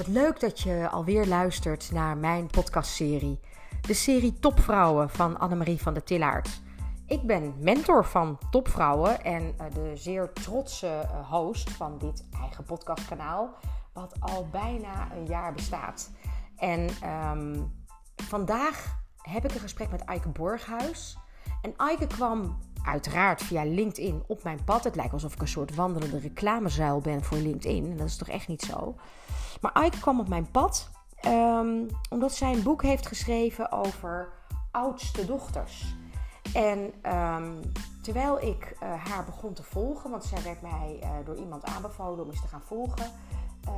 Wat leuk dat je alweer luistert naar mijn podcastserie. De serie Topvrouwen van Annemarie van der Tillaert. Ik ben mentor van topvrouwen en eh, de zeer trotse eh, host van dit eigen podcastkanaal, wat al bijna een jaar bestaat. En ehm, vandaag heb ik een gesprek met Eike Borghuis. En Eike kwam uiteraard via LinkedIn op mijn pad. Het lijkt alsof ik een soort wandelende reclamezuil ben voor LinkedIn. Dat is toch echt niet zo. Maar Eike kwam op mijn pad um, omdat zij een boek heeft geschreven over oudste dochters. En um, terwijl ik uh, haar begon te volgen, want zij werd mij uh, door iemand aanbevolen om eens te gaan volgen, uh,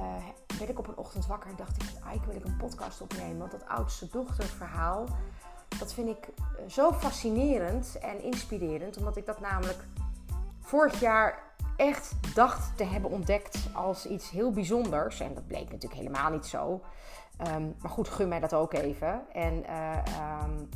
werd ik op een ochtend wakker en dacht ik, Eike wil ik een podcast opnemen. Want dat oudste dochterverhaal, dat vind ik zo fascinerend en inspirerend, omdat ik dat namelijk vorig jaar echt dacht te hebben ontdekt als iets heel bijzonders. En dat bleek natuurlijk helemaal niet zo. Um, maar goed, gun mij dat ook even. En uh, um,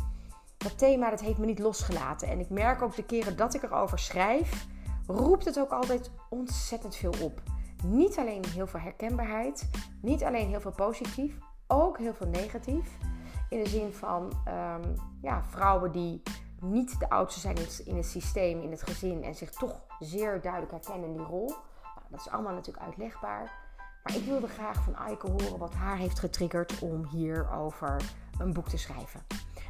dat thema dat heeft me niet losgelaten. En ik merk ook de keren dat ik erover schrijf, roept het ook altijd ontzettend veel op. Niet alleen heel veel herkenbaarheid, niet alleen heel veel positief, ook heel veel negatief. In de zin van um, ja, vrouwen die niet de oudste zijn in het systeem, in het gezin en zich toch zeer duidelijk herkennen in die rol. Nou, dat is allemaal natuurlijk uitlegbaar. Maar ik wilde graag van Aike horen wat haar heeft getriggerd om hierover een boek te schrijven.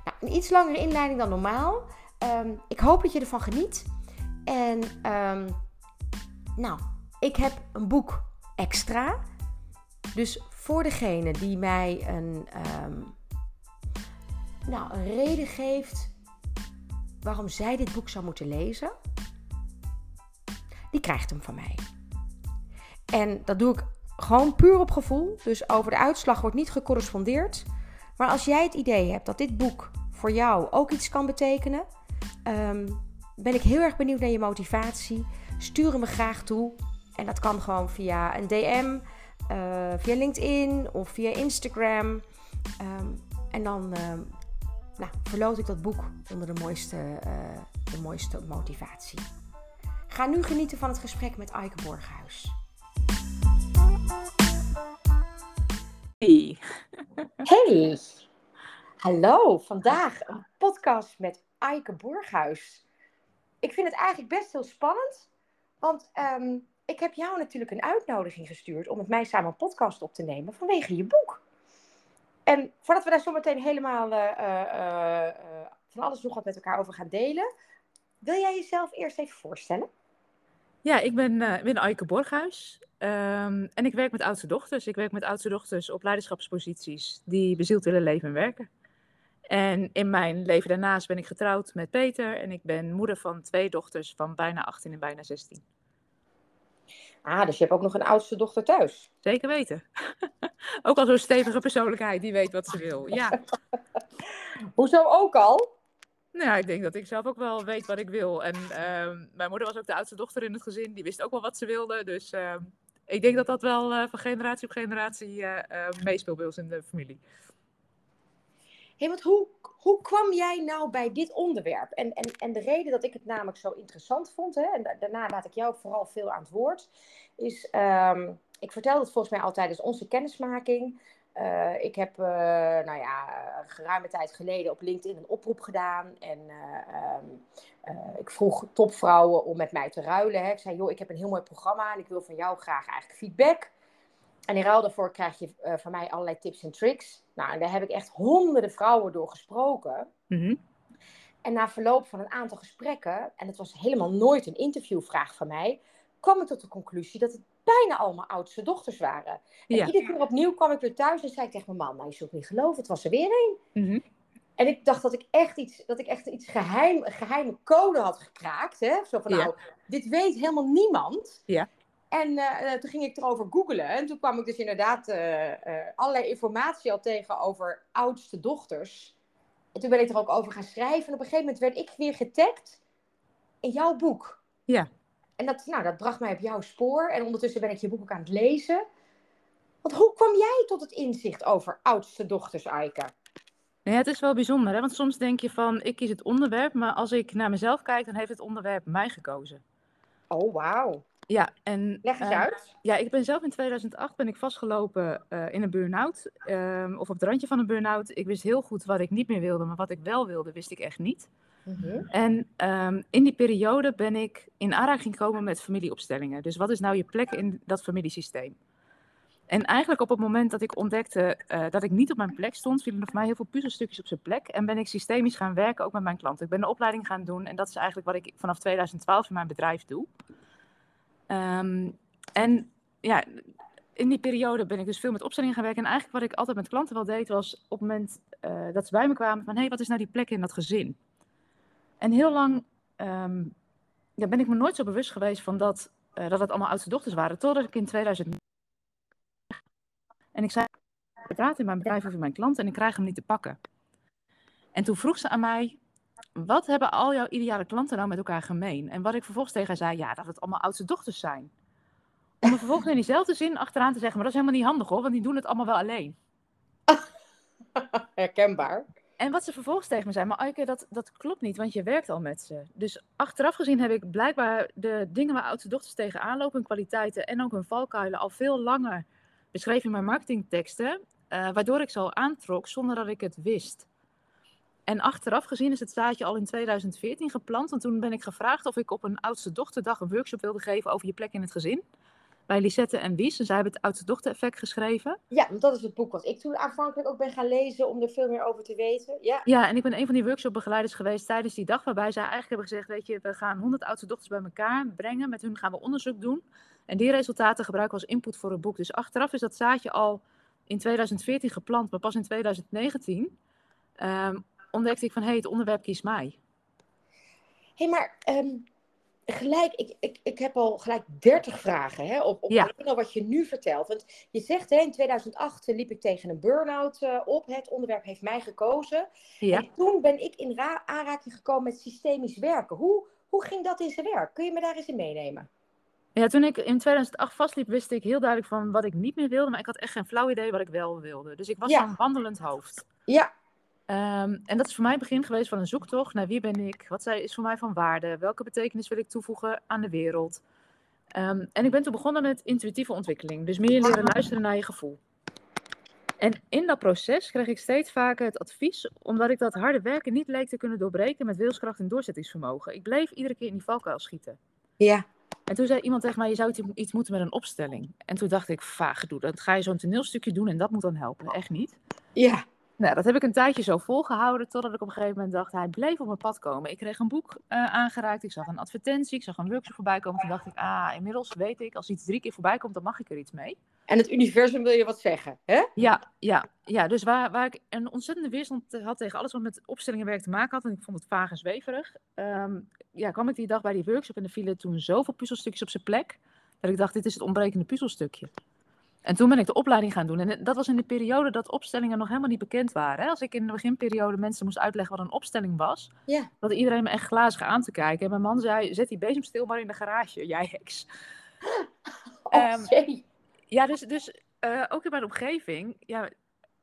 Nou, een iets langere inleiding dan normaal. Um, ik hoop dat je ervan geniet. En um, nou, ik heb een boek extra. Dus voor degene die mij een, nou, een reden geeft waarom zij dit boek zou moeten lezen, die krijgt hem van mij. En dat doe ik gewoon puur op gevoel. Dus over de uitslag wordt niet gecorrespondeerd. Maar als jij het idee hebt dat dit boek voor jou ook iets kan betekenen, um, ben ik heel erg benieuwd naar je motivatie. Stuur hem me graag toe. En dat kan gewoon via een DM, uh, via LinkedIn of via Instagram. Um, en dan uh, nou, verloot ik dat boek onder de mooiste, uh, de mooiste motivatie. Ga nu genieten van het gesprek met Eike Borghuis. Hey. Hey. Hallo, vandaag een podcast met Eike Borghuis. Ik vind het eigenlijk best heel spannend, want um, ik heb jou natuurlijk een uitnodiging gestuurd om met mij samen een podcast op te nemen vanwege je boek. En voordat we daar zo meteen helemaal uh, uh, uh, van alles nog wat met elkaar over gaan delen, wil jij jezelf eerst even voorstellen? Ja, ik ben, uh, ben Aike Borghuis um, en ik werk met oudste dochters. Ik werk met oudste dochters op leiderschapsposities die bezield willen leven en werken. En in mijn leven daarnaast ben ik getrouwd met Peter en ik ben moeder van twee dochters van bijna 18 en bijna 16. Ah, dus je hebt ook nog een oudste dochter thuis. Zeker weten. ook al zo'n stevige persoonlijkheid die weet wat ze wil. Ja. Hoezo ook al? Nou ik denk dat ik zelf ook wel weet wat ik wil. En uh, mijn moeder was ook de oudste dochter in het gezin. Die wist ook wel wat ze wilde. Dus uh, ik denk dat dat wel uh, van generatie op generatie uh, meespeelt bij ons in de familie. hey, want hoe, hoe kwam jij nou bij dit onderwerp? En, en, en de reden dat ik het namelijk zo interessant vond, hè, en da daarna laat ik jou vooral veel aan het woord, is, um, ik vertelde het volgens mij al tijdens onze kennismaking. Uh, ik heb, uh, nou ja, geruime tijd geleden op LinkedIn een oproep gedaan. En uh, um, ik vroeg topvrouwen om met mij te ruilen. Hè. Ik zei, joh, ik heb een heel mooi programma en ik wil van jou graag eigenlijk feedback. En in ruil daarvoor krijg je van mij allerlei tips en tricks. Nou, en daar heb ik echt honderden vrouwen door gesproken. Mm -hmm. En na verloop van een aantal gesprekken, en het was helemaal nooit een interviewvraag van mij, kwam ik tot de conclusie dat het bijna allemaal oudste dochters waren. En ja. iedere keer opnieuw kwam ik weer thuis en zei ik tegen mijn man, nou je zult niet geloven, het was er weer een. Mm -hmm. En ik dacht dat ik echt iets, dat ik echt iets geheim, geheime code had gekraakt. Hè? Zo van, nou, dit weet helemaal niemand. Ja. En uh, toen ging ik erover googlen. En toen kwam ik dus inderdaad uh, uh, allerlei informatie al tegen over oudste dochters. En toen ben ik er ook over gaan schrijven. En op een gegeven moment werd ik weer getagd in jouw boek. Ja. En dat, nou, dat bracht mij op jouw spoor. En ondertussen ben ik je boek ook aan het lezen. Want hoe kwam jij tot het inzicht over oudste dochters, Aike? Ja, het is wel bijzonder, hè? want soms denk je van, ik kies het onderwerp, maar als ik naar mezelf kijk, dan heeft het onderwerp mij gekozen. Oh, wauw. Ja, en Leg eens ehm, uit. ja, ik ben zelf in 2008 ben ik vastgelopen eh, in een burn-out. ehm, of op het randje van een burn-out. Ik wist heel goed wat ik niet meer wilde, maar wat ik wel wilde, wist ik echt niet. Mhm. En ehm, in die periode ben ik in aanraking gekomen met familieopstellingen. Dus wat is nou je plek in dat familiesysteem? En eigenlijk op het moment dat ik ontdekte eh, dat ik niet op mijn plek stond, vielen er voor mij heel veel puzzelstukjes op zijn plek. En ben ik systemisch gaan werken, ook met mijn klanten. Ik ben een opleiding gaan doen en dat is eigenlijk wat ik vanaf 2012 in mijn bedrijf doe. Ehm, en ja, in die periode ben ik dus veel met opstellingen gaan werken. En eigenlijk wat ik altijd met klanten wel deed, was op het moment eh, dat ze bij me kwamen van... hé, hey, wat is nou die plek in dat gezin? En heel lang ehm, ben ik me nooit zo bewust geweest van dat, eh, dat het allemaal oudste dochters waren. Totdat ik in 2000... En ik zei, ik praat in mijn bedrijf over mijn klanten en ik krijg hem niet te pakken. En toen vroeg ze aan mij, wat hebben al jouw ideale klanten nou met elkaar gemeen? En wat ik vervolgens tegen haar zei, ja, dat het allemaal oudste dochters zijn. Om er vervolgens in diezelfde zin achteraan te zeggen, maar dat is helemaal niet handig hoor, want die doen het allemaal wel alleen. Herkenbaar. En wat ze vervolgens tegen me zei, maar Aike, dat, dat klopt niet, want je werkt al met ze. Dus achteraf gezien heb ik blijkbaar de dingen waar oudste dochters tegenaan lopen, hun kwaliteiten en ook hun valkuilen, al veel langer beschreven in mijn marketingteksten, eh, waardoor ik ze al aantrok zonder dat ik het wist. En achteraf gezien is het zaadje al in 2014 geplant, want toen ben ik gevraagd of ik op een oudste dochterdag een workshop wilde geven over je plek in het gezin. Bij Lisette en Wies, en zij hebben het oudste dochter effect geschreven. Ja, want dat is het boek wat ik toen aanvankelijk ook ben gaan lezen om er veel meer over te weten. Ja. Ja, en ik ben een van die workshopbegeleiders geweest tijdens die dag, waarbij zij eigenlijk hebben gezegd, weet je, we gaan 100 oudste dochters bij elkaar brengen, met hun gaan we onderzoek doen. En die resultaten gebruiken we als input voor het boek. Dus achteraf is dat zaadje al in 2014 geplant, maar pas in 2019 ehm, ontdekte ik van, hé, hey, het onderwerp kiest mij. Hé, hey, maar ehm, gelijk, ik, ik, ik heb al gelijk 30 vragen hè, op, op Ja. alleen al wat je nu vertelt. Want je zegt, hè, in 2008 liep ik tegen een burn-out eh, op. Het onderwerp heeft mij gekozen. Ja. En toen ben ik in ra- aanraking gekomen met systemisch werken. Hoe, hoe ging dat in zijn werk? Kun je me daar eens in meenemen? Ja, toen ik in 2008 vastliep, wist ik heel duidelijk van wat ik niet meer wilde, maar ik had echt geen flauw idee wat ik wel wilde. Dus ik was Ja. zo'n wandelend hoofd. Ja, Ehm, en dat is voor mij het begin geweest van een zoektocht naar wie ben ik, wat is voor mij van waarde, welke betekenis wil ik toevoegen aan de wereld. Ehm, en ik ben toen begonnen met intuïtieve ontwikkeling, dus meer leren luisteren naar je gevoel. En in dat proces kreeg ik steeds vaker het advies, omdat ik dat harde werken niet leek te kunnen doorbreken met wilskracht en doorzettingsvermogen. Ik bleef iedere keer in die valkuil schieten. ja. En toen zei iemand tegen mij, je zou iets- moeten met een opstelling. En toen dacht ik, vaag gedoe, dan ga je zo'n toneelstukje doen en dat moet dan helpen. Echt niet. Ja, Nou, dat heb ik een tijdje zo volgehouden, totdat ik op een gegeven moment dacht, hij bleef op mijn pad komen. Ik kreeg een boek eh, aangereikt, ik zag een advertentie, ik zag een workshop voorbij komen. Toen dacht ik, ah, inmiddels weet ik, als iets drie keer voorbij komt, dan mag ik er iets mee. en het universum wil je wat zeggen, hè? Ja, ja, ja. Dus waar, waar ik een ontzettende weerstand had tegen alles wat met opstellingenwerk te maken had, en ik vond het vaag en zweverig, ehm, ja, kwam ik die dag bij die workshop en er vielen toen zoveel puzzelstukjes op zijn plek, dat ik dacht, dit is het ontbrekende puzzelstukje. En toen ben ik de opleiding gaan doen. En dat was in de periode dat opstellingen nog helemaal niet bekend waren. Als ik in de beginperiode mensen moest uitleggen wat een opstelling was, Ja. dat iedereen me echt glazig aan te kijken. En mijn man zei, zet die bezemsteel maar in de garage, jij heks. Oh, Ehm. Ja, dus, dus eh, ook in mijn omgeving, ja,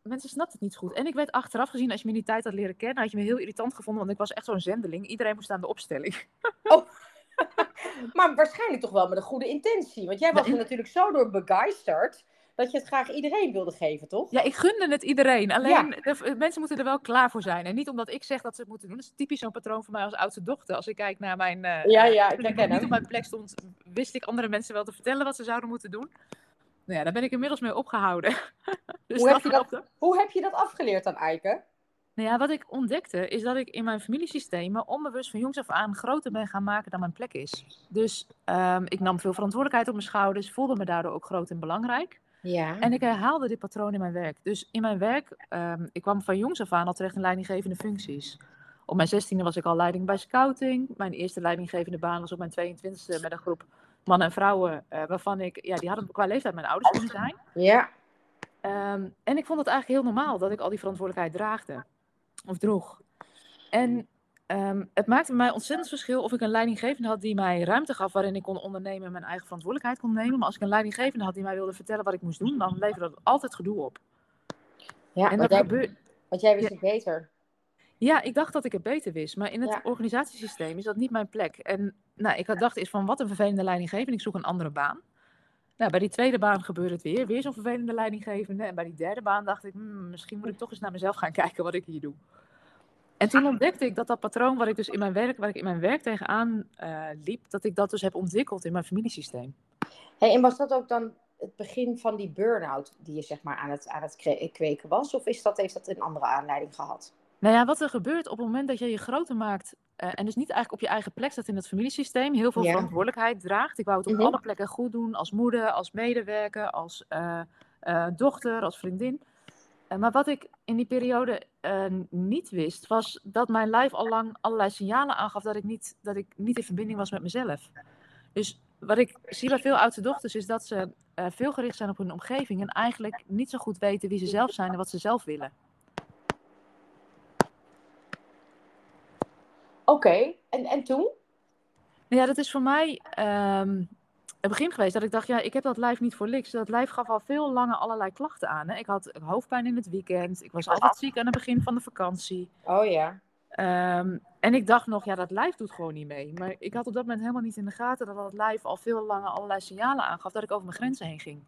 mensen snapten het niet goed. En ik werd achteraf gezien, als je me in die tijd had leren kennen, had je me heel irritant gevonden, want ik was echt zo'n zendeling. Iedereen moest aan de opstelling. Maar waarschijnlijk toch wel met een goede intentie. Want jij was er natuurlijk zo door begeisterd dat je het graag iedereen wilde geven, toch? Ja, ik gunde het iedereen. Alleen, de mensen moeten er wel klaar voor zijn. En niet omdat ik zeg dat ze het moeten doen. Dat is typisch zo'n patroon voor mij als oudste dochter. Als ik kijk naar mijn... eh, Ja, eh, ja, ik nog niet op mijn plek stond, wist ik andere mensen wel te vertellen wat ze zouden moeten doen. Nou ja, daar ben ik inmiddels mee opgehouden. dus Hoe heb je dat-. Hoe heb je dat afgeleerd aan Eike? Nou ja, wat ik ontdekte is dat ik in mijn familiesystemen onbewust van jongs af aan groter ben gaan maken dan mijn plek is. Dus ehm, ik nam veel verantwoordelijkheid op mijn schouders, voelde me daardoor ook groot en belangrijk. Ja. En ik herhaalde dit patroon in mijn werk. Dus in mijn werk, ehm, ik kwam van jongs af aan al terecht in leidinggevende functies. Op mijn zestiende was ik al leiding bij scouting. Mijn eerste leidinggevende baan was op mijn 22e met een groep mannen en vrouwen, eh, waarvan ik, ja, die hadden qua leeftijd mijn ouders kunnen zijn. Ja. Ehm, en ik vond het eigenlijk heel normaal dat ik al die verantwoordelijkheid draagde. Of droeg. En ehm, het maakte mij ontzettend verschil of ik een leidinggevende had die mij ruimte gaf waarin ik kon ondernemen en mijn eigen verantwoordelijkheid kon nemen. Maar als ik een leidinggevende had die mij wilde vertellen wat ik moest doen, dan leverde dat altijd gedoe op. ja en want, dat jij, gebeurt. want jij wist het beter. Ja, ik dacht dat ik het beter wist, maar in het Ja. organisatiesysteem is dat niet mijn plek. En nou, ik had dacht eens van wat een vervelende leidinggevende, ik zoek een andere baan. Nou, bij die tweede baan gebeurde het weer, weer zo'n vervelende leidinggevende. En bij die derde baan dacht ik, hmm, misschien moet ik toch eens naar mezelf gaan kijken wat ik hier doe. En toen ontdekte ik dat dat patroon waar ik dus in mijn werk, waar ik in mijn werk tegenaan eh, liep, dat ik dat dus heb ontwikkeld in mijn familiesysteem. Hey, en was dat ook dan het begin van die burn-out die je zeg maar aan het, aan het kweken was? Of is dat, heeft dat een andere aanleiding gehad? Nou ja, wat er gebeurt op het moment dat je je groter maakt eh, en dus niet eigenlijk op je eigen plek staat in het familiesysteem, heel veel Ja. verantwoordelijkheid draagt. Ik wou het op Mhm. alle plekken goed doen, als moeder, als medewerker, als eh, dochter, als vriendin. Eh, maar wat ik in die periode eh, niet wist, was dat mijn lijf al lang allerlei signalen aangaf dat ik, niet, dat ik niet in verbinding was met mezelf. Dus wat ik zie bij veel oudste dochters is dat ze eh, veel gericht zijn op hun omgeving en eigenlijk niet zo goed weten wie ze zelf zijn en wat ze zelf willen. Oké, en, en toen? Nou ja, dat is voor mij ehm, het begin geweest dat ik dacht, ja, ik heb dat lijf niet voor niks. Dat lijf gaf al veel langer allerlei klachten aan. Hè. Ik had hoofdpijn in het weekend, ik was altijd ziek aan het begin van de vakantie. Oh ja. Ehm, en ik dacht nog, ja, dat lijf doet gewoon niet mee. Maar ik had op dat moment helemaal niet in de gaten dat dat lijf al veel langer allerlei signalen aangaf dat ik over mijn grenzen heen ging.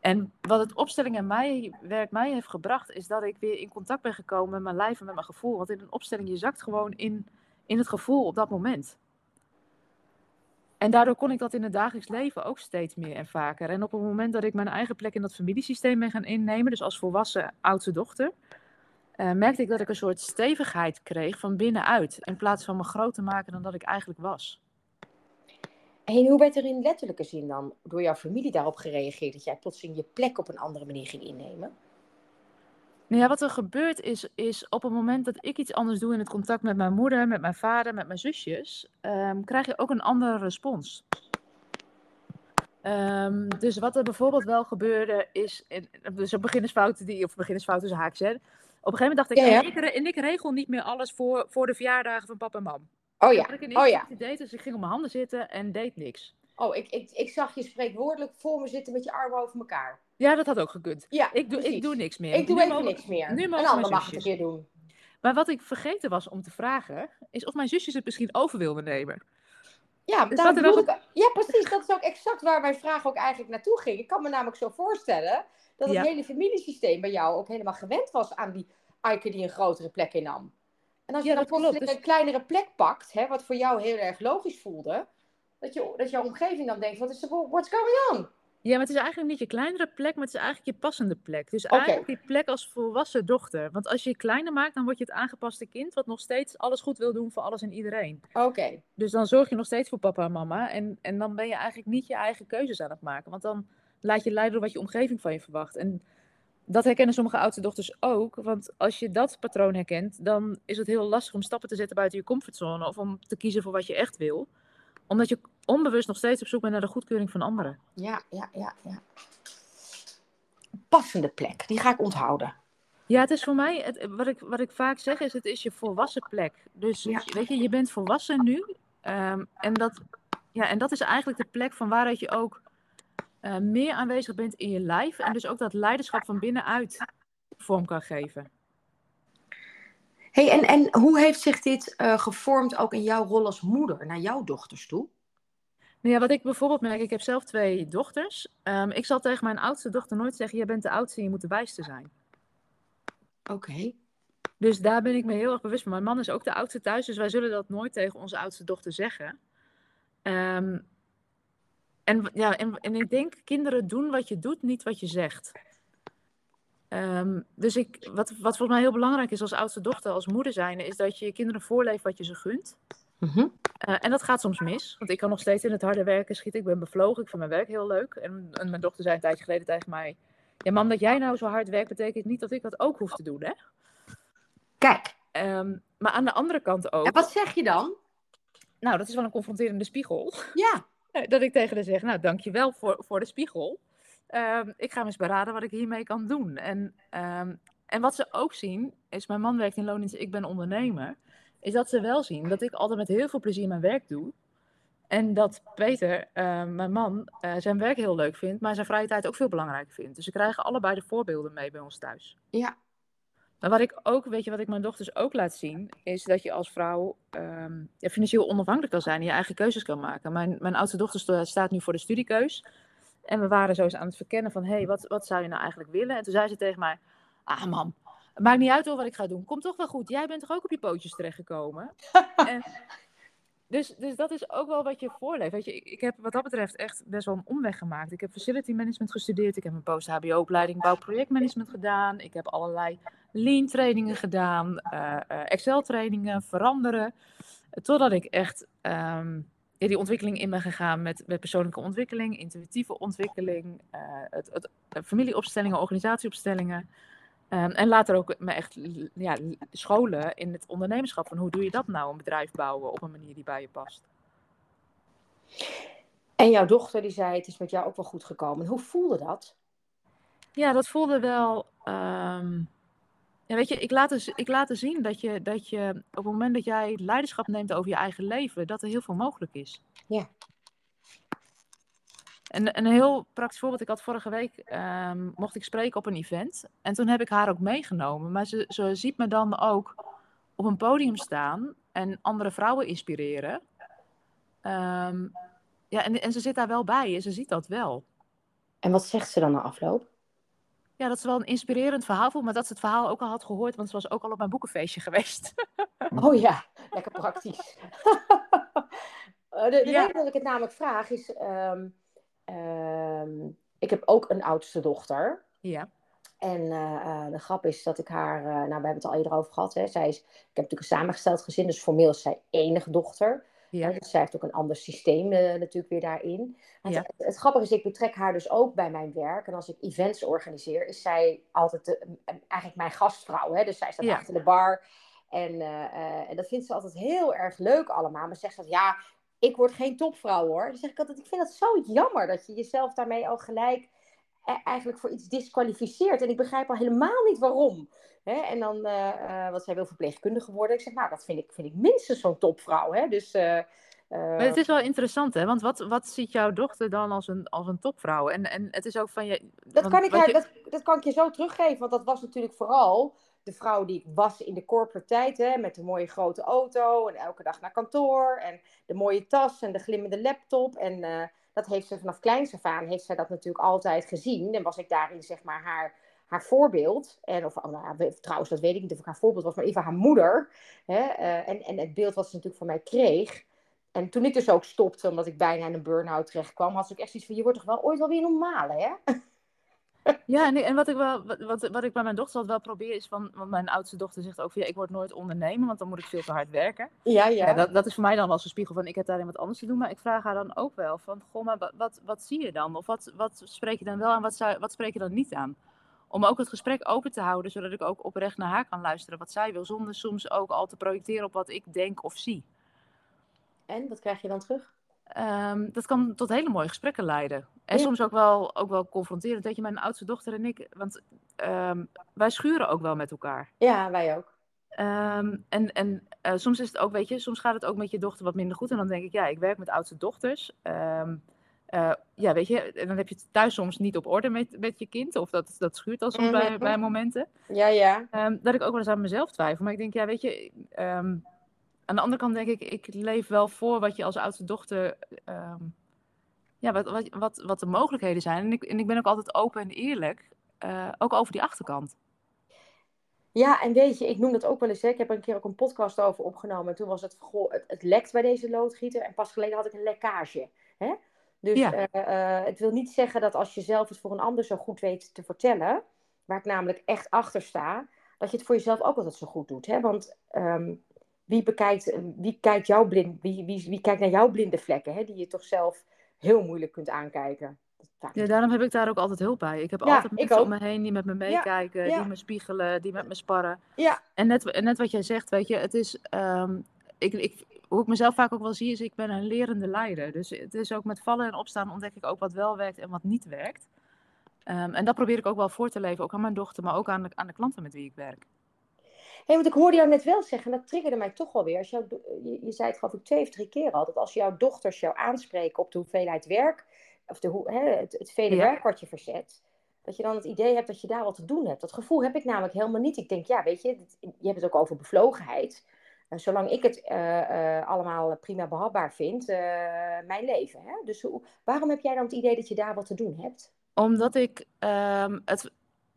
En wat het opstelling en mij, werk mij heeft gebracht, is dat ik weer in contact ben gekomen met mijn lijf en met mijn gevoel. Want in een opstelling, je zakt gewoon in, in het gevoel op dat moment. En daardoor kon ik dat in het dagelijks leven ook steeds meer en vaker. En op het moment dat ik mijn eigen plek in dat familiesysteem ben gaan innemen, dus als volwassen oudste dochter, eh, merkte ik dat ik een soort stevigheid kreeg van binnenuit. In plaats van me groter maken dan dat ik eigenlijk was. En hoe werd er in letterlijke zin dan door jouw familie daarop gereageerd dat jij plotseling je plek op een andere manier ging innemen? Nou ja, wat er gebeurt is, is op het moment dat ik iets anders doe in het contact met mijn moeder, met mijn vader, met mijn zusjes, ehm, krijg je ook een andere respons. Ehm, dus wat er bijvoorbeeld wel gebeurde is, dus op beginnersfouten die, of beginnersfouten haakjes, hè. Op een gegeven moment dacht ik, Ja, ja. en ik, re- en ik regel niet meer alles voor, voor de verjaardagen van papa en mam. Oh ja, ik oh ja. deed, dus ik ging op mijn handen zitten en deed niks. Oh, ik, ik, ik zag je spreekwoordelijk voor me zitten met je armen over elkaar. Ja, dat had ook gekund. Ja, Ik doe, ik doe niks meer. Ik doe Nu even mogen- niks meer. nu een mogen ander mag het een keer doen. Maar wat ik vergeten was om te vragen, is of mijn zusjes het misschien over wilden nemen. Ja, Dus daar bedoel ik, ja, precies. Dat is ook exact waar mijn vraag ook eigenlijk naartoe ging. Ik kan me namelijk zo voorstellen dat het Ja. hele familiesysteem bij jou ook helemaal gewend was aan die Aike die een grotere plek innam. En als je Ja, dan dat plotseling Dus- een kleinere plek pakt, hè, wat voor jou heel erg logisch voelde, dat, je, dat jouw omgeving dan denkt, wat is er, what's going on? Ja, maar het is eigenlijk niet je kleinere plek, maar het is eigenlijk je passende plek. Dus eigenlijk die plek als volwassen dochter. Want als je je kleiner maakt, dan word je het aangepaste kind, wat nog steeds alles goed wil doen voor alles en iedereen. Oké, Dus dan zorg je nog steeds voor papa en mama. En, en dan ben je eigenlijk niet je eigen keuzes aan het maken. Want dan laat je leiden door wat je omgeving van je verwacht. En dat herkennen sommige oudste dochters ook. Want als je dat patroon herkent, dan is het heel lastig om stappen te zetten buiten je comfortzone. Of om te kiezen voor wat je echt wil. Omdat je onbewust nog steeds op zoek bent naar de goedkeuring van anderen. ja, ja, ja, ja. Passende plek, die ga ik onthouden. Ja, het is voor mij, het, wat, ik, wat ik vaak zeg is, het is je volwassen plek. Dus Ja. weet je, je bent volwassen nu. ehm, en, dat, ja, en dat is eigenlijk de plek van waaruit je ook eh, meer aanwezig bent in je lijf. En dus ook dat leiderschap van binnenuit vorm kan geven. Hey, en, en hoe heeft zich dit eh, gevormd ook in jouw rol als moeder naar jouw dochters toe? Nou ja, wat ik bijvoorbeeld merk, ik heb zelf twee dochters. Ehm, ik zal tegen mijn oudste dochter nooit zeggen, jij bent de oudste en je moet de wijste zijn. Oké. Dus daar ben ik me heel erg bewust van. Mijn man is ook de oudste thuis, dus wij zullen dat nooit tegen onze oudste dochter zeggen. Ehm, en, ja, en, en ik denk, kinderen doen wat je doet, niet wat je zegt. Ehm, dus ik, wat, wat volgens mij heel belangrijk is als oudste dochter, als moeder zijn, is dat je je kinderen voorleeft wat je ze gunt. Mhm. Eh, en dat gaat soms mis, want ik kan nog steeds in het harde werken schieten. Ik ben bevlogen, ik vind mijn werk heel leuk. En, en mijn dochter zei een tijdje geleden tegen mij... Ja, mam, dat jij nou zo hard werkt, betekent niet dat ik dat ook hoef te doen, hè? Kijk, Ehm, maar aan de andere kant ook... en wat zeg je dan? Nou, dat is wel een confronterende spiegel. Ja, Dat ik tegen haar zeg, nou, dankjewel voor, voor de spiegel. Ehm, ik ga me eens beraden wat ik hiermee kan doen. En, ehm, en wat ze ook zien, is mijn man werkt in loondienst, ik ben ondernemer. Is dat ze wel zien dat ik altijd met heel veel plezier mijn werk doe. En dat Peter, eh, mijn man, eh, zijn werk heel leuk vindt, maar zijn vrije tijd ook veel belangrijker vindt. Dus ze krijgen allebei de voorbeelden mee bij ons thuis. ja. Maar wat ik ook, weet je, wat ik mijn dochters ook laat zien, is dat je als vrouw um, ja, financieel onafhankelijk kan zijn en je eigen keuzes kan maken. Mijn, mijn oudste dochter staat nu voor de studiekeus. En we waren zo eens aan het verkennen van, hé, hey, wat, wat zou je nou eigenlijk willen? En toen zei ze tegen mij, ah mam, het maakt niet uit hoor wat ik ga doen. Komt toch wel goed. Jij bent toch ook op je pootjes terechtgekomen? en, dus, dus dat is ook wel wat je voorleeft. Weet je, ik, ik, heb wat dat betreft echt best wel een omweg gemaakt. Ik heb facility management gestudeerd. Ik heb een post-HBO-opleiding bouwprojectmanagement gedaan. Ik heb allerlei lean trainingen gedaan. Uh, Excel trainingen, veranderen. Totdat ik echt um, die ontwikkeling in ben gegaan met, met persoonlijke ontwikkeling, intuïtieve ontwikkeling, uh, het, het, familieopstellingen, organisatieopstellingen. Um, en later ook me echt ja, scholen in het ondernemerschap. Van hoe doe je dat nou, een bedrijf bouwen op een manier die bij je past. En jouw dochter die zei, het is met jou ook wel goed gekomen. Hoe voelde dat? Ja, dat voelde wel... Um, ja, weet je, ik laat, dus, ik laat zien dat je, dat je op het moment dat jij leiderschap neemt over je eigen leven, dat er heel veel mogelijk is. Ja. En een heel praktisch voorbeeld. Ik had vorige week, um, mocht ik spreken op een event. En toen heb ik haar ook meegenomen. Maar ze, ze ziet me dan ook op een podium staan en andere vrouwen inspireren. Um, ja, en, en ze zit daar wel bij en ze ziet dat wel. En wat zegt ze dan na afloop? Ja, dat ze wel een inspirerend verhaal voelt, maar dat ze het verhaal ook al had gehoord, want ze was ook al op mijn boekenfeestje geweest. oh ja, lekker praktisch. de, de ja. reden dat ik het namelijk vraag is, um, Ehm, ik heb ook een oudste dochter. Ja. En uh, de grap is dat ik haar, uh, nou we hebben het al eerder over gehad. Hè. Zij is, ik heb natuurlijk een samengesteld gezin, dus formeel is zij enige dochter. Ja. Dus zij heeft ook een ander systeem uh, natuurlijk weer daarin. Ja. Het, het, grappige is, ik betrek haar dus ook bij mijn werk. En als ik events organiseer, is zij altijd de, eigenlijk mijn gastvrouw. Hè. Dus zij staat ja. achter de bar. En, en dat vindt ze altijd heel erg leuk allemaal. Maar zegt ze, ja, ik word geen topvrouw hoor. Dan zeg ik altijd, ik vind dat zo jammer dat je jezelf daarmee al gelijk eigenlijk voor iets disqualificeert. En ik begrijp al helemaal niet waarom. Hè? En dan, uh, wat zij wil verpleegkundige worden. Ik zeg, nou, dat vind ik, vind ik minstens zo'n topvrouw. Hè? Dus, uh, maar het is wel interessant, hè? Want wat, wat ziet jouw dochter dan als een, als een topvrouw? En, en het is ook van je. Dat, kan ik haar, je... dat, dat kan ik je zo teruggeven, want dat was natuurlijk vooral de vrouw die ik was in de corporate tijd, hè, met de mooie grote auto en elke dag naar kantoor en de mooie tas en de glimmende laptop. En dat heeft ze vanaf kleins af heeft zij dat natuurlijk altijd gezien. En was ik daarin zeg maar haar, haar voorbeeld. En, of oh, nou, trouwens, dat weet ik niet of ik haar voorbeeld was, maar even haar moeder. Hè, uh, en, en het beeld wat ze natuurlijk van mij kreeg. En toen ik dus ook stopte, omdat ik bijna in een burn-out terecht kwam, had ze ook echt iets van, je wordt toch wel ooit wel weer normaal, hè? Ja, en, en wat, ik wel, wat, wat ik bij mijn dochter altijd wel probeer is van, want mijn oudste dochter zegt ook van ja, ik word nooit ondernemer, want dan moet ik veel te hard werken. Ja, ja. ja dat, dat is voor mij dan wel zo'n spiegel van ik heb daarin wat anders te doen, maar ik vraag haar dan ook wel van, goh, maar wat, wat, wat zie je dan? Of wat, wat spreek je dan wel en wat, zou, wat spreek je dan niet aan? Om ook het gesprek open te houden, zodat ik ook oprecht naar haar kan luisteren wat zij wil, zonder soms ook al te projecteren op wat ik denk of zie. En, wat krijg je dan terug? Um, dat kan tot hele mooie gesprekken leiden. En ja. soms ook wel, ook wel confronterend. Weet je, mijn oudste dochter en ik, want um, wij schuren ook wel met elkaar. Ja, wij ook. Um, en en uh, soms is het ook, weet je, soms gaat het ook met je dochter wat minder goed. En dan denk ik, ja, ik werk met oudste dochters. Uh, ja, weet je, en dan heb je het thuis soms niet op orde met, met je kind. Of dat, dat schuurt al soms mm -hmm. bij, bij momenten. Ja, ja. dat ik ook wel eens aan mezelf twijfel. Maar ik denk, ja, weet je, aan de andere kant denk ik, ik leef wel voor wat je als oudste dochter, um, ja, wat, wat, wat, wat de mogelijkheden zijn. En ik, en ik ben ook altijd open en eerlijk, uh, ook over die achterkant. Ja, en weet je, ik noem dat ook wel eens. Hè. Ik heb er een keer ook een podcast over opgenomen. En toen was het, goh, het, het lekt bij deze loodgieter. En pas geleden had ik een lekkage. Hè? Dus ja. uh, uh, het wil niet zeggen dat als je zelf het voor een ander zo goed weet te vertellen, waar ik namelijk echt achter sta, dat je het voor jezelf ook altijd zo goed doet. Hè? Want um, wie, bekijkt, wie, kijkt jouw blind, wie, wie, wie kijkt naar jouw blinde vlekken, hè, die je toch zelf heel moeilijk kunt aankijken. Ja, daarom heb ik daar ook altijd hulp bij. Ik heb ja, altijd mensen om me heen die met me meekijken, ja, die me spiegelen, die met me sparren. Ja. En net, net wat jij zegt, weet je, het is, um, ik, ik, hoe ik mezelf vaak ook wel zie, is ik ben een lerende leider. Dus het is ook met vallen en opstaan ontdek ik ook wat wel werkt en wat niet werkt. Um, en dat probeer ik ook wel voor te leven, ook aan mijn dochter, maar ook aan de, aan de klanten met wie ik werk hey, want ik hoorde jou net wel zeggen, en dat triggerde mij toch wel weer. Als jou, je, je zei het geloof ik twee of drie keer al, dat als jouw dochters jou aanspreken op de hoeveelheid werk, of de, hè, het, het vele ja. werk wat je verzet, Dat je dan het idee hebt dat je daar wat te doen hebt. Dat gevoel heb ik namelijk helemaal niet. Ik denk, ja, weet je, je hebt het ook over bevlogenheid. Uh, zolang ik het uh, uh, allemaal prima behapbaar vind, mijn leven. Hè? Dus hoe, waarom heb jij dan het idee dat je daar wat te doen hebt? Omdat ik um, het.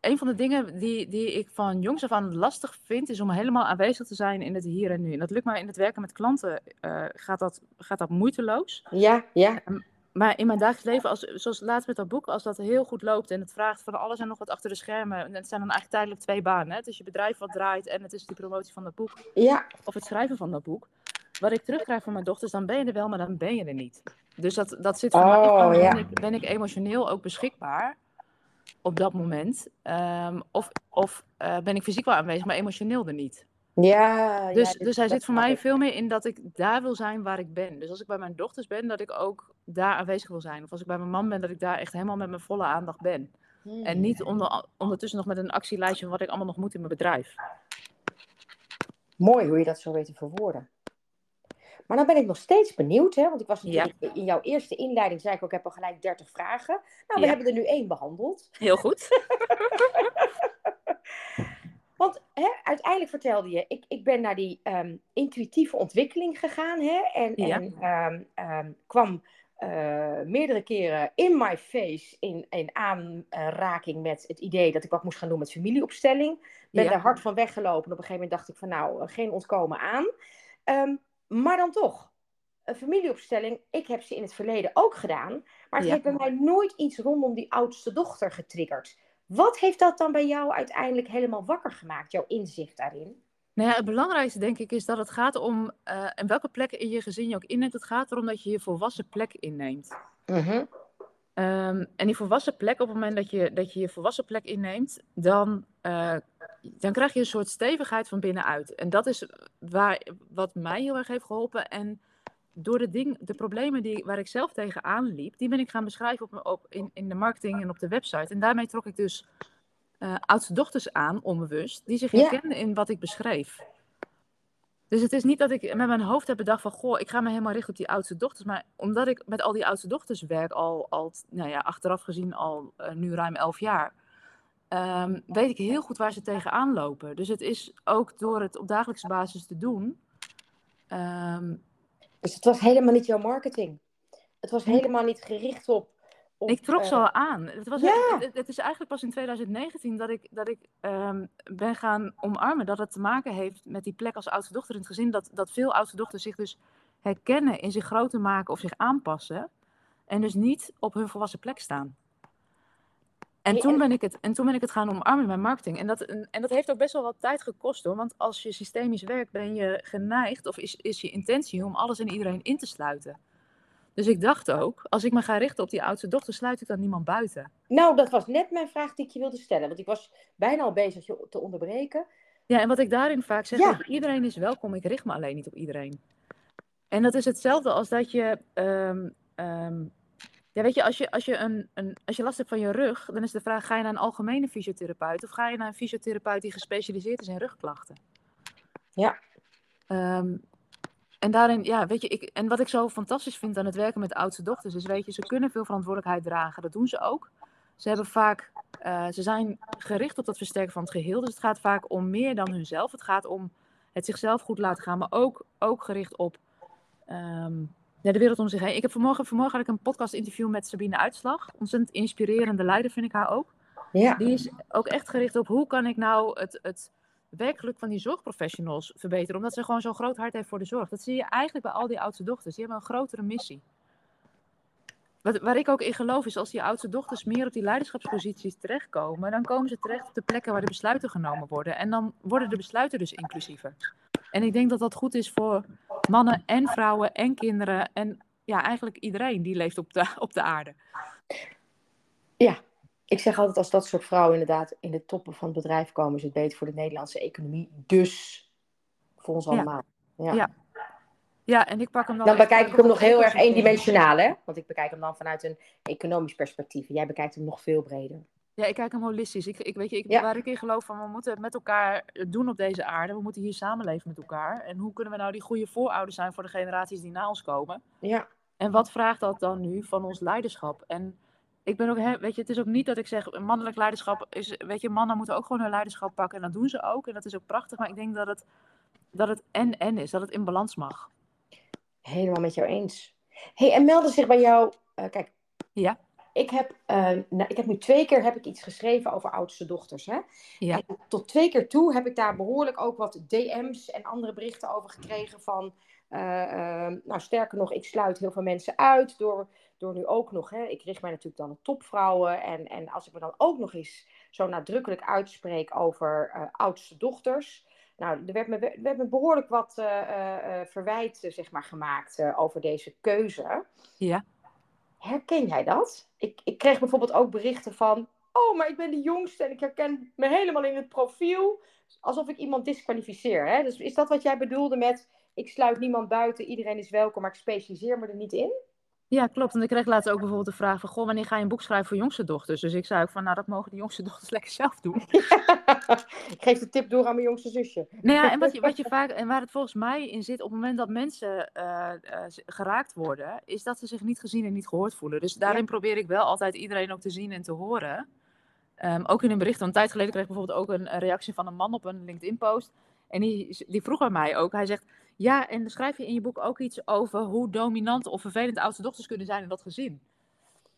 Een van de dingen die, die ik van jongs af aan lastig vind, is om helemaal aanwezig te zijn in het hier en nu. En dat lukt mij in het werken met klanten, gaat, dat, gaat dat moeiteloos. Ja, ja. Um, maar in mijn dagelijks leven, als, zoals laatst met dat boek, als dat heel goed loopt en het vraagt van alles en nog wat achter de schermen. En het zijn dan eigenlijk tijdelijk twee banen. Hè? Het is je bedrijf wat draait en het is die promotie van dat boek. Ja. Of het schrijven van dat boek. Wat ik terugkrijg van mijn dochters, dan ben je er wel, maar dan ben je er niet. Dus dat, dat zit voor oh, mij. Ja. Ben, ik, ben ik emotioneel ook beschikbaar op dat moment? Um, of of uh, ben ik fysiek wel aanwezig, maar emotioneel er niet? Ja, dus, ja, dus hij zit voor mij veel meer in dat ik daar wil zijn waar ik ben. Dus als ik bij mijn dochters ben, dat ik ook daar aanwezig wil zijn. Of als ik bij mijn man ben, dat ik daar echt helemaal met mijn volle aandacht ben. Hmm. En niet onder, ondertussen nog met een actielijstje van wat ik allemaal nog moet in mijn bedrijf. Mooi hoe je dat zo weet te verwoorden. Maar dan ben ik nog steeds benieuwd, hè? want ik was natuurlijk ja. in jouw eerste inleiding, zei ik ook, ik heb al gelijk 30 vragen. Nou, we Ja. hebben er nu één behandeld. Heel goed. Want hè, uiteindelijk vertelde je, ik, ik ben naar die ehm, intuïtieve ontwikkeling gegaan hè, en, Ja. en ehm, ehm, kwam eh, meerdere keren in my face in, in aanraking met het idee dat ik wat moest gaan doen met familieopstelling. Ben er hard van weggelopen en op een gegeven moment dacht ik van nou, eh, geen ontkomen aan. Ehm, maar dan toch, een familieopstelling, ik heb ze in het verleden ook gedaan, maar het Ja. heeft bij mij nooit iets rondom die oudste dochter getriggerd. Wat heeft dat dan bij jou uiteindelijk helemaal wakker gemaakt, jouw inzicht daarin? Nou ja, het belangrijkste denk ik is dat het gaat om, eh en welke plekken in je gezin je ook inneemt, het gaat erom dat je je volwassen plek inneemt. Ehm, en die volwassen plek, op het moment dat je dat je, je volwassen plek inneemt, dan, eh, dan krijg je een soort stevigheid van binnenuit. En dat is waar, wat mij heel erg heeft geholpen. En door de, ding, de problemen die, waar ik zelf tegenaan liep, die ben ik gaan beschrijven op, op, in, in de marketing en op de website. En daarmee trok ik dus eh oudste dochters aan, onbewust, die zich Ja. herkenden in wat ik beschreef. Dus het is niet dat ik met mijn hoofd heb bedacht van, goh, ik ga me helemaal richten op die oudste dochters. Maar omdat ik met al die oudste dochters werk, al, al nou ja, achteraf gezien al eh, nu ruim elf jaar, ehm, weet ik heel goed waar ze tegenaan lopen. Dus het is ook door het op dagelijkse basis te doen. ehm, Dus het was helemaal niet jouw marketing. Het was helemaal niet gericht op. op ik trok eh, ze al aan. Het, was, Ja. het, het- het is eigenlijk pas in 2019 dat ik, dat ik ehm, ben gaan omarmen dat het te maken heeft met die plek als oudste dochter in het gezin. Dat, dat veel oudste dochters zich dus herkennen in zich groter maken of zich aanpassen. En dus niet op hun volwassen plek staan. En toen, en- ben ik het, en toen ben ik het gaan omarmen mijn marketing. En dat, en, dat heeft ook best wel wat tijd gekost hoor. Want als je systemisch werkt, ben je geneigd, of is, is je intentie om alles en iedereen in te sluiten. Dus ik dacht ook, als ik me ga richten op die oudste dochter, sluit ik dan niemand buiten. Nou, dat was net mijn vraag die ik je wilde stellen. Want ik was bijna al bezig je te onderbreken. Ja, en wat ik daarin vaak zeg, Ja. is, iedereen is welkom, ik richt me alleen niet op iedereen. En dat is hetzelfde als dat je, ehm, ehm, ja weet je, als je, als, je een, een, als je last hebt van je rug, dan is de vraag, ga je naar een algemene fysiotherapeut of ga je naar een fysiotherapeut die gespecialiseerd is in rugklachten? Ja. Ehm, en daarin, ja, weet je, ik, en wat ik zo fantastisch vind aan het werken met oudste dochters, is, weet je, ze kunnen veel verantwoordelijkheid dragen. Dat doen ze ook. Ze hebben vaak, eh, ze zijn gericht op dat versterken van het geheel. Dus het gaat vaak om meer dan hunzelf. Het gaat om het zichzelf goed laten gaan, maar ook, ook gericht op ehm, ja, de wereld om zich heen. Ik heb vanmorgen, vanmorgen had ik een podcast interview met Sabine Uitslag. Ontzettend inspirerende leider vind ik haar ook. Ja. Die is ook echt gericht op hoe kan ik nou het, het werkgeluk van die zorgprofessionals verbeteren. Omdat ze gewoon zo'n groot hart heeft voor de zorg. Dat zie je eigenlijk bij al die oudste dochters. Die hebben een grotere missie. Wat, waar ik ook in geloof is als die oudste dochters meer op die leiderschapsposities terechtkomen, dan komen ze terecht op de plekken waar de besluiten genomen worden. En dan worden de besluiten dus inclusiever. En ik denk dat dat goed is voor mannen en vrouwen en kinderen en ja, eigenlijk iedereen die leeft op de, op de aarde. Ja, ik zeg altijd als dat soort vrouwen inderdaad in de toppen van het bedrijf komen, is het beter voor de Nederlandse economie. Dus voor ons allemaal. Ja. Ja. Ja, en ik pak hem dan. Dan bekijk ik hem nog heel erg eendimensionaal, hè? Want ik bekijk hem dan vanuit een economisch perspectief. En Jij bekijkt hem nog veel breder. Ja, ik kijk hem holistisch. Ik, ik weet je, ik, Ja. waar ik in geloof van we moeten het met elkaar doen op deze aarde. We moeten hier samenleven met elkaar. En hoe kunnen we nou die goede voorouders zijn voor de generaties die na ons komen? Ja, En wat vraagt dat dan nu van ons leiderschap? En ik ben ook, hè, weet je, het is ook niet dat ik zeg, mannelijk leiderschap is, weet je, mannen moeten ook gewoon hun leiderschap pakken. En dat doen ze ook. En dat is ook prachtig. Maar ik denk dat het, dat het en-en is, dat het in balans mag. Helemaal met jou eens. hey, en melden zich bij jou, eh, kijk. Ja. Ik heb, uh, nou, ik heb nu twee keer heb ik iets geschreven over oudste dochters. Hè? Ja. En tot twee keer toe heb ik daar behoorlijk ook wat DM's en andere berichten over gekregen van... Uh, nou, sterker nog, ik sluit heel veel mensen uit door, door nu ook nog. Hè, ik richt mij natuurlijk dan op topvrouwen. En, en als ik me dan ook nog eens zo nadrukkelijk uitspreek over uh, oudste dochters. Nou, er werd me, er werd me behoorlijk wat uh, verwijt zeg maar, gemaakt over deze keuze. Ja. Herken jij dat? Ik, ik kreeg bijvoorbeeld ook berichten van. Oh, maar ik ben de jongste en ik herken me helemaal in het profiel. Alsof ik iemand disqualificeer. Hè? Dus is dat wat jij bedoelde met ik sluit niemand buiten, iedereen is welkom, maar ik specialiseer me er niet in? Ja, klopt. En ik kreeg laatst ook bijvoorbeeld de vraag van, goh, wanneer ga je een boek schrijven voor jongste dochters? Dus ik zei ook van, nou, dat mogen de jongste dochters lekker zelf doen. ik geef de tip door aan mijn jongste zusje. Nou ja, en wat je, wat je vaak, en waar het volgens mij in zit, op het moment dat mensen uh, uh, geraakt worden, is dat ze zich niet gezien en niet gehoord voelen. Dus daarin ja. probeer ik wel altijd iedereen ook te zien en te horen. Um, ook in een bericht, want een tijd geleden kreeg ik bijvoorbeeld ook een, een reactie van een man op een LinkedIn-post. En die, die vroeg aan mij ook, hij zegt, ja, en schrijf je in je boek ook iets over hoe dominant of vervelend oudste dochters kunnen zijn in dat gezin.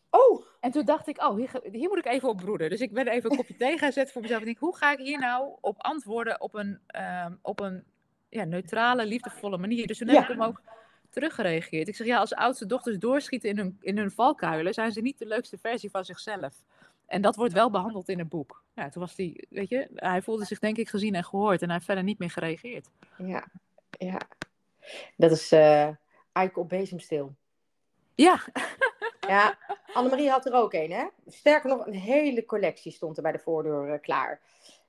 Oh! En toen dacht ik, oh, hier, hier moet ik even op broeden. Dus ik ben even een kopje thee gaan zetten voor mezelf. En denk, hoe ga ik hier nou op antwoorden op een, um, op een ja, neutrale, liefdevolle manier? Dus toen heb ja. ik hem ook teruggereageerd. Ik zeg, ja, als oudste dochters doorschieten in hun, in hun valkuilen, zijn ze niet de leukste versie van zichzelf. En dat wordt wel behandeld in het boek. Ja, toen was hij, weet je, hij voelde zich denk ik gezien en gehoord en hij heeft verder niet meer gereageerd. Ja, ja. Dat is uh, Eike op bezemstil. Ja. ja, Annemarie had er ook een, hè? Sterker nog, een hele collectie stond er bij de voordeur uh, klaar.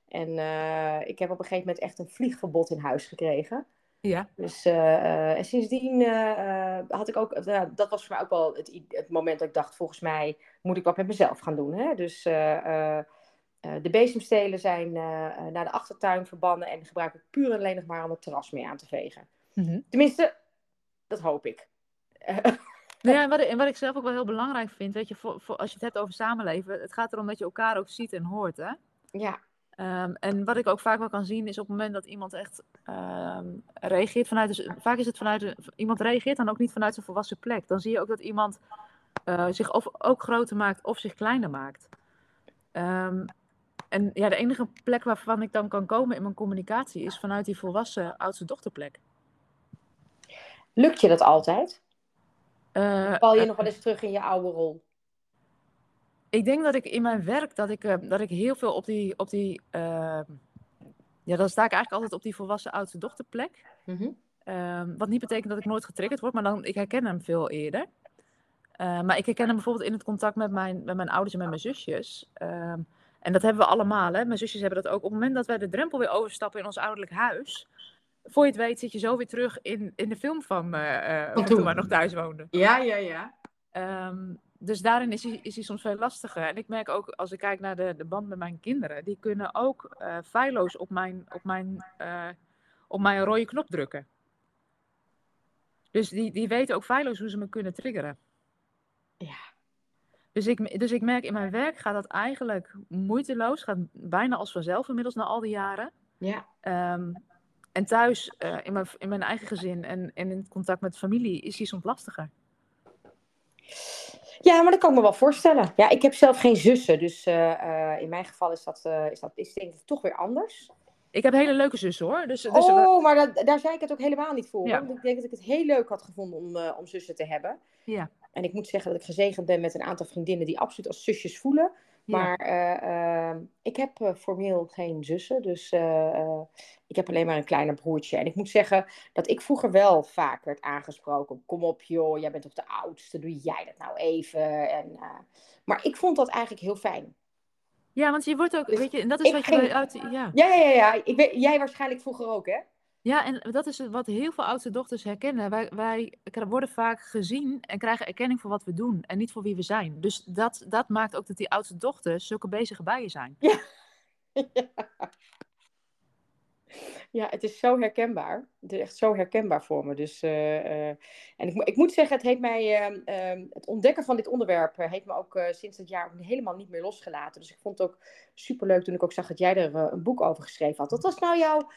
En uh, ik heb op een gegeven moment echt een vliegverbod in huis gekregen. Ja. Dus uh, en sindsdien uh, had ik ook, uh, dat was voor mij ook wel het, het, moment dat ik dacht, volgens mij moet ik wat met mezelf gaan doen. Hè? Dus de bezemstelen zijn naar de achtertuin verbannen en gebruik ik puur en alleen nog maar om het terras mee aan te vegen. Mm-hmm. Tenminste, dat hoop ik. nou ja, en, wat ik, en wat ik zelf ook wel heel belangrijk vind, weet je, voor, voor, als je het hebt over samenleven, het gaat erom dat je elkaar ook ziet en hoort, hè? Ja. Um, en wat ik ook vaak wel kan zien is op het moment dat iemand echt um, reageert vanuit, dus, vaak is het vanuit, iemand reageert dan ook niet vanuit zijn volwassen plek. Dan zie je ook dat iemand uh, zich of, ook groter maakt of zich kleiner maakt. Um, en ja, de enige plek waarvan ik dan kan komen in mijn communicatie is vanuit die volwassen oudste dochterplek. Lukt je dat altijd? Uh, Val je nog wel eens terug in je oude rol? Ik denk dat ik in mijn werk dat ik, uh, dat ik heel veel op die. Op die uh, ja, dan sta ik eigenlijk altijd op die volwassen oudste dochterplek. Mm-hmm. Um, wat niet betekent dat ik nooit getriggerd word, maar dan, ik herken hem veel eerder. Uh, maar ik herken hem bijvoorbeeld in het contact met mijn, met mijn ouders en met mijn zusjes. Um, en dat hebben we allemaal. Hè? Mijn zusjes hebben dat ook. Op het moment dat wij de drempel weer overstappen in ons ouderlijk huis. Voor je het weet zit je zo weer terug in, in de film van, uh, van toen we nog thuis woonden. Ja, ja, ja. Um, dus daarin is hij, is hij soms veel lastiger. En ik merk ook, als ik kijk naar de, de band met mijn kinderen, die kunnen ook uh, feilloos op mijn, op, mijn, uh, op mijn rode knop drukken. Dus die, die weten ook feilloos hoe ze me kunnen triggeren. Ja. Dus ik, dus ik merk in mijn werk gaat dat eigenlijk moeiteloos, gaat bijna als vanzelf inmiddels na al die jaren. Ja. Um, en thuis, uh, in, mijn, in mijn eigen gezin en, en in contact met familie, is die soms lastiger. Ja, maar dat kan ik me wel voorstellen. Ja, ik heb zelf geen zussen, dus uh, uh, in mijn geval is dat, uh, is dat is denk ik toch weer anders. Ik heb hele leuke zussen hoor. Dus, dus oh, maar dat, daar zei ik het ook helemaal niet voor. Ja. Want ik denk dat ik het heel leuk had gevonden om, om zussen te hebben. Ja. En ik moet zeggen dat ik gezegend ben met een aantal vriendinnen die absoluut als zusjes voelen. Ja. Maar uh, ik heb uh, formeel geen zussen, dus uh, ik heb alleen maar een kleiner broertje. En ik moet zeggen dat ik vroeger wel vaak werd aangesproken. Kom op joh, jij bent toch de oudste, doe jij dat nou even? En, maar ik vond dat eigenlijk heel fijn. Ja, want je wordt ook, dus weet je, en dat is wat ging... je uit... Ja, ja, ja, ja. ja. Ik weet, jij waarschijnlijk vroeger ook, hè? Ja, en dat is wat heel veel oudste dochters herkennen. Wij, wij worden vaak gezien en krijgen erkenning voor wat we doen en niet voor wie we zijn. Dus dat, dat maakt ook dat die oudste dochters zulke bezige bijen zijn. Ja. ja. Het is zo herkenbaar. Het is echt zo herkenbaar voor me. Dus, eh, eh, en ik, ik, moet zeggen, het, heeft mij, ehm, ehm, het ontdekken van dit onderwerp heeft me ook sinds het jaar helemaal niet meer losgelaten. Dus ik vond het ook superleuk toen ik ook zag dat jij er een boek over geschreven had. Wat was nou jouw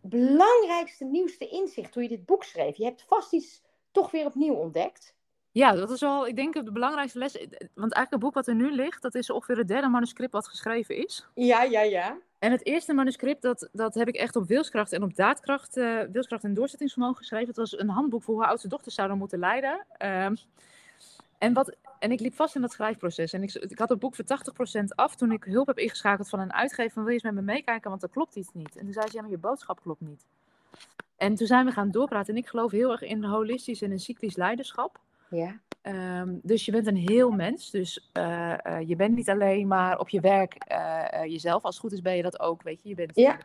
belangrijkste, nieuwste inzicht toen je dit boek schreef? Je hebt vast iets toch weer opnieuw ontdekt. Ja, dat is wel, ik denk, de belangrijkste les. Want eigenlijk het boek wat er nu ligt, dat is ongeveer het derde manuscript wat geschreven is. Ja, ja, ja. En het eerste manuscript, dat, dat heb ik echt op wilskracht en op daadkracht, uh, wilskracht en doorzettingsvermogen geschreven. Het was een handboek voor hoe oudste dochters zouden moeten leiden. Ehm, en, wat, en ik liep vast in dat schrijfproces. En ik, ik had het boek voor 80% af toen ik hulp heb ingeschakeld van een uitgever. Van wil je eens met me meekijken, want er klopt iets niet. En toen zei ze, ja, maar je boodschap klopt niet. En toen zijn we gaan doorpraten. En ik geloof heel erg in holistisch en in cyclisch leiderschap. Ja. Ehm, dus je bent een heel mens. Dus uh, uh, je bent niet alleen maar op je werk uh, jezelf. Als het goed is ben je dat ook, weet je. Je bent, ja.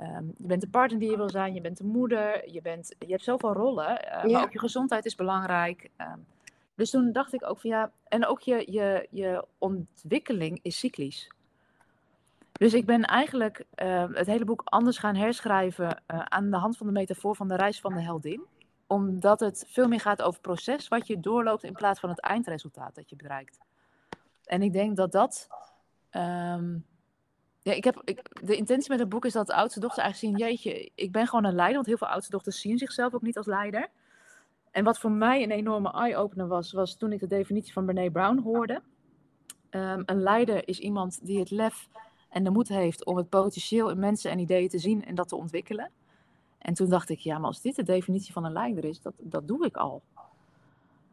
um, je bent de partner die je wil zijn. Je bent de moeder. Je, bent, je hebt zoveel rollen. Ja. Maar ook je gezondheid is belangrijk. Um, dus toen dacht ik ook van ja... En ook je, je, je ontwikkeling is cyclisch. Dus ik ben eigenlijk het hele boek anders gaan herschrijven... aan de hand van de metafoor van de reis van de heldin omdat het veel meer gaat over proces wat je doorloopt in plaats van het eindresultaat dat je bereikt. En ik denk dat dat. Um, ja, ik heb, ik, de intentie met het boek is dat de oudste dochter eigenlijk zien: jeetje, ik ben gewoon een leider. Want heel veel oudste dochters zien zichzelf ook niet als leider. En wat voor mij een enorme eye-opener was, was toen ik de definitie van Brene Brown hoorde. Um, een leider is iemand die het lef en de moed heeft om het potentieel in mensen en ideeën te zien en dat te ontwikkelen. En toen dacht ik, ja, maar als dit de definitie van een leider is, dat, dat doe ik al.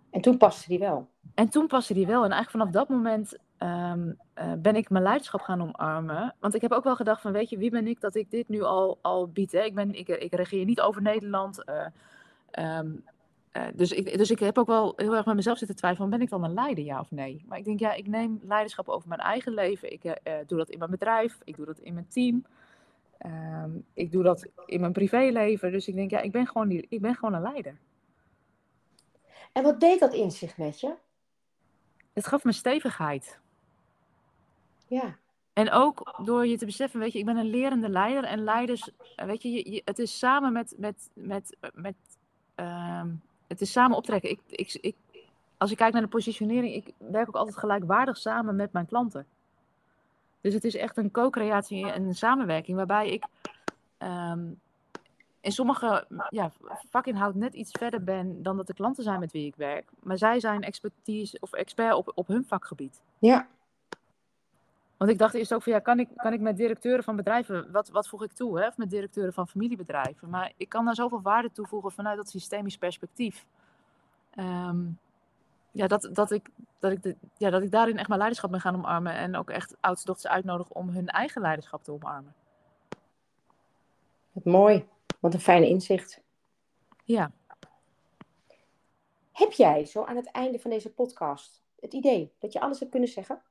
En toen paste die wel? En toen paste die wel. En eigenlijk vanaf dat moment um, uh, ben ik mijn leiderschap gaan omarmen. Want ik heb ook wel gedacht van, weet je, wie ben ik dat ik dit nu al, al bied? Hè? Ik, ben, ik, ik regeer niet over Nederland. Uh, um, uh, dus, ik, dus ik heb ook wel heel erg met mezelf zitten twijfelen, ben ik dan een leider, ja of nee? Maar ik denk, ja, ik neem leiderschap over mijn eigen leven. Ik doe dat in mijn bedrijf, ik doe dat in mijn team. Um, ik doe dat in mijn privéleven. Dus ik denk, ja, ik ben gewoon, die, ik ben gewoon een leider. En wat deed dat inzicht met je? Het gaf me stevigheid. Ja. En ook door je te beseffen, weet je, ik ben een lerende leider. En leiders, weet je, je, je het is samen met, met, met, met um, het is samen optrekken. Ik, ik, ik, als ik kijk naar de positionering, ik werk ook altijd gelijkwaardig samen met mijn klanten. Dus het is echt een co-creatie en een samenwerking waarbij ik um, in sommige ja, vakinhoud net iets verder ben dan dat de klanten zijn met wie ik werk. Maar zij zijn expertise of expert op, op hun vakgebied. Ja. Want ik dacht eerst ook van ja, kan ik, kan ik met directeuren van bedrijven, wat, wat voeg ik toe? Hè? Of met directeuren van familiebedrijven. Maar ik kan daar zoveel waarde toevoegen vanuit dat systemisch perspectief. Um, ja, dat, dat, ik, dat, ik de, ja, dat ik daarin echt mijn leiderschap ben gaan omarmen. En ook echt oudste dochters uitnodig om hun eigen leiderschap te omarmen. Wat mooi. Wat een fijne inzicht. Ja. Heb jij zo aan het einde van deze podcast het idee dat je alles hebt kunnen zeggen?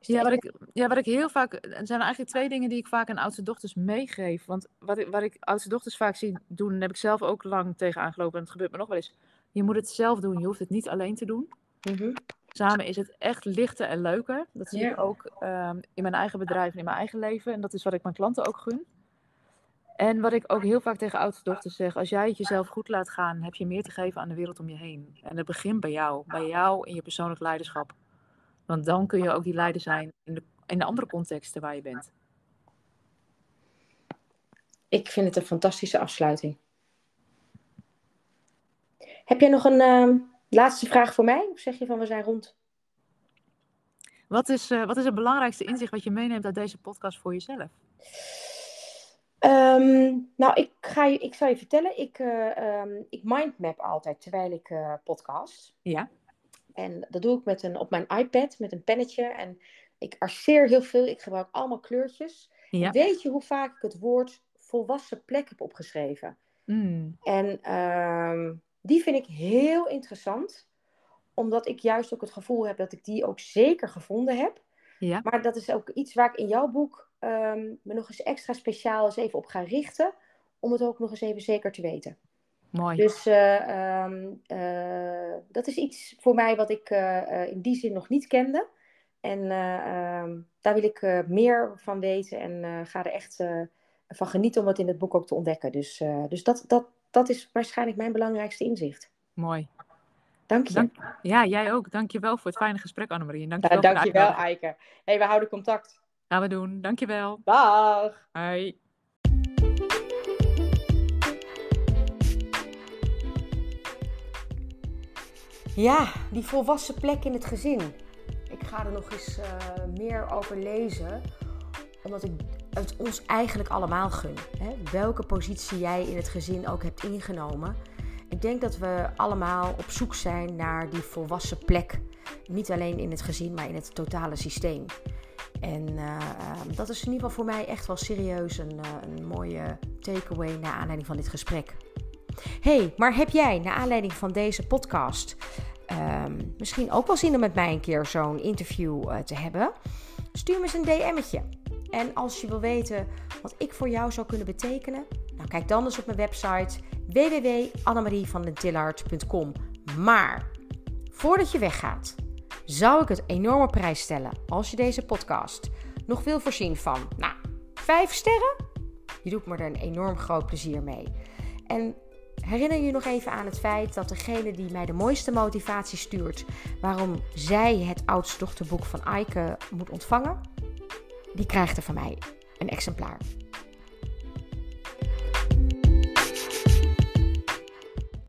Ja wat, ik, ja, wat ik heel vaak. Er zijn eigenlijk twee dingen die ik vaak aan oudste dochters meegeef. Want wat ik, wat ik oudste dochters vaak zie doen, heb ik zelf ook lang tegen aangelopen. En het gebeurt me nog wel eens je moet het zelf doen. Je hoeft het niet alleen te doen. Mm-hmm. Samen is het echt lichter en leuker. Dat zie ja. ik ook um, in mijn eigen bedrijf en in mijn eigen leven. En dat is wat ik mijn klanten ook gun. En wat ik ook heel vaak tegen oudste dochters zeg: als jij het jezelf goed laat gaan, heb je meer te geven aan de wereld om je heen. En het begint bij jou, bij jou in je persoonlijk leiderschap. Want dan kun je ook die leider zijn in de, in de andere contexten waar je bent. Ik vind het een fantastische afsluiting. Heb jij nog een uh, laatste vraag voor mij? Of zeg je van we zijn rond? Wat is, uh, wat is het belangrijkste inzicht wat je meeneemt uit deze podcast voor jezelf? Um, nou, ik, ga je, ik zal je vertellen. Ik, uh, um, ik mindmap altijd terwijl ik uh, podcast. Ja. En dat doe ik met een, op mijn iPad met een pennetje. En ik arceer heel veel. Ik gebruik allemaal kleurtjes. Ja. Weet je hoe vaak ik het woord volwassen plek heb opgeschreven? Mm. En um, die vind ik heel interessant, omdat ik juist ook het gevoel heb dat ik die ook zeker gevonden heb. Ja. Maar dat is ook iets waar ik in jouw boek um, me nog eens extra speciaal eens even op ga richten, om het ook nog eens even zeker te weten. Mooi. Dus uh, um, uh, dat is iets voor mij wat ik uh, in die zin nog niet kende. En ehm, daar wil ik meer van weten en ga er echt van genieten om het in het boek ook te ontdekken. Dus, dus dat, dat, dat is waarschijnlijk mijn belangrijkste inzicht. Mooi. Dank je. Dank, ja, jij ook. Dank je wel voor het fijne gesprek, Annemarie. Dank je wel, dank je wel Eike. hey, we houden contact. Gaan we doen. Dank je wel. Dag. Hoi. Ja, die volwassen plek in het gezin. Ik ga er nog eens uh, meer over lezen, omdat ik het ons eigenlijk allemaal gun. Hè? Welke positie jij in het gezin ook hebt ingenomen. Ik denk dat we allemaal op zoek zijn naar die volwassen plek. Niet alleen in het gezin, maar in het totale systeem. En uh, dat is in ieder geval voor mij echt wel serieus een, uh, een mooie takeaway naar aanleiding van dit gesprek. Hey, maar heb jij naar aanleiding van deze podcast um, misschien ook wel zin om met mij een keer zo'n interview uh, te hebben? Stuur me eens een DM'tje. En als je wil weten wat ik voor jou zou kunnen betekenen, nou kijk dan eens op mijn website www.annemarievandentillard.com. Maar voordat je weggaat, zou ik het enorme prijs stellen als je deze podcast nog wil voorzien van, nou, 5 sterren? Je doet me er een enorm groot plezier mee. En herinner je nog even aan het feit dat degene die mij de mooiste motivatie stuurt waarom zij het oudste dochterboek van Eike moet ontvangen, die krijgt er van mij een exemplaar.